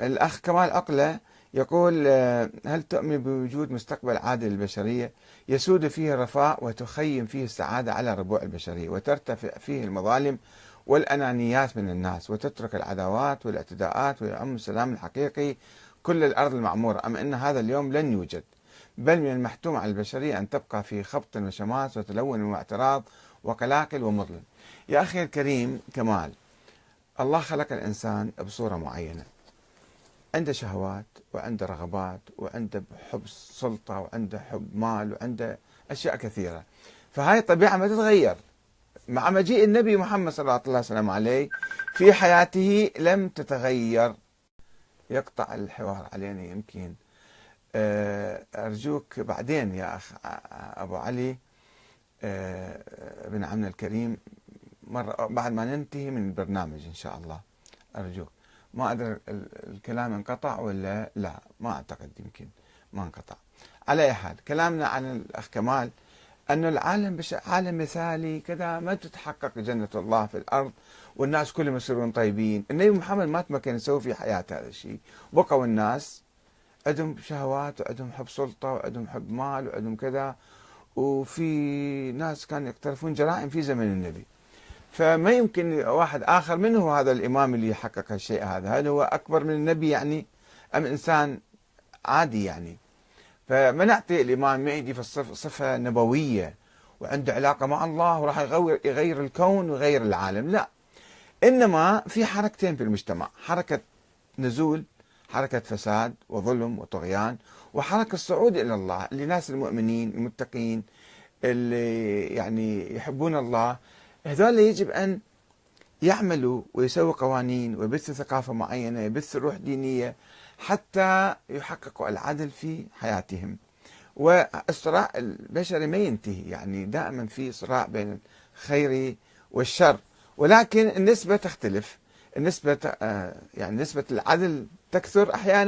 الأخ كمال عقلة يقول آه، هل تؤمن بوجود مستقبل عادل للبشرية؟ يسود فيه الرفاه وتخيم فيه السعادة على ربوع البشرية وترتفع فيه المظالم والأنانيات من الناس وتترك العداوات والإعتداءات ويعم السلام الحقيقي كل الأرض المعمورة. أم أن هذا اليوم لن يوجد؟ بل من المحتوم على البشرية أن تبقى في خبط وشماس وتلون واعتراض وقلاقل ومظلم. يا أخي الكريم كمال الله خلق الإنسان بصورة معينة. عنده شهوات وعنده رغبات وعنده حب سلطة وعنده حب مال وعنده أشياء كثيرة. فهاي الطبيعة ما تتغير. مع مجيء النبي محمد صلى الله عليه وسلم عليه في حياته لم تتغير. يقطع الحوار علينا يمكن. آه، أرجوك بعدين يا أخ أبو علي. آه، بن عمنا الكريم مرة بعد ما ننتهي من البرنامج إن شاء الله. أرجوك. ما أدري الكلام انقطع ولا لا. ما أعتقد يمكن ما انقطع. على أي حال كلامنا عن الأخ كمال أنه العالم بش... عالم مثالي كذا ما تتحقق جنة الله في الأرض والناس كلهم يصيرون طيبين. النبي محمد ما تمكن يسوي في حياته هذا الشيء. بقوا الناس عندهم شهوات وعندهم حب سلطة وعندهم حب مال وعندهم كذا. وفي ناس كانوا يقترفون جرائم في زمن النبي. فما يمكن واحد آخر من هو هذا الإمام اللي يحقق الشيء هذا. هل هو أكبر من النبي يعني أم إنسان عادي يعني. فما نعطي الإمام مهدي في صفة نبوية وعنده علاقة مع الله وراح يغير, يغير الكون ويغير العالم. لا. إنما في حركتين في المجتمع. حركة نزول حركة فساد وظلم وطغيان وحركة الصعود إلى الله لناس المؤمنين المتقين اللي يعني يحبون الله هذول يجب أن يعملوا ويسووا قوانين ويبثوا ثقافة معينة يبثوا روح دينية حتى يحققوا العدل في حياتهم. والصراع البشري ما ينتهي يعني دائما في صراع بين الخير والشر. ولكن النسبة تختلف. النسبة آه، يعني نسبة العدل تكثر أحيانا.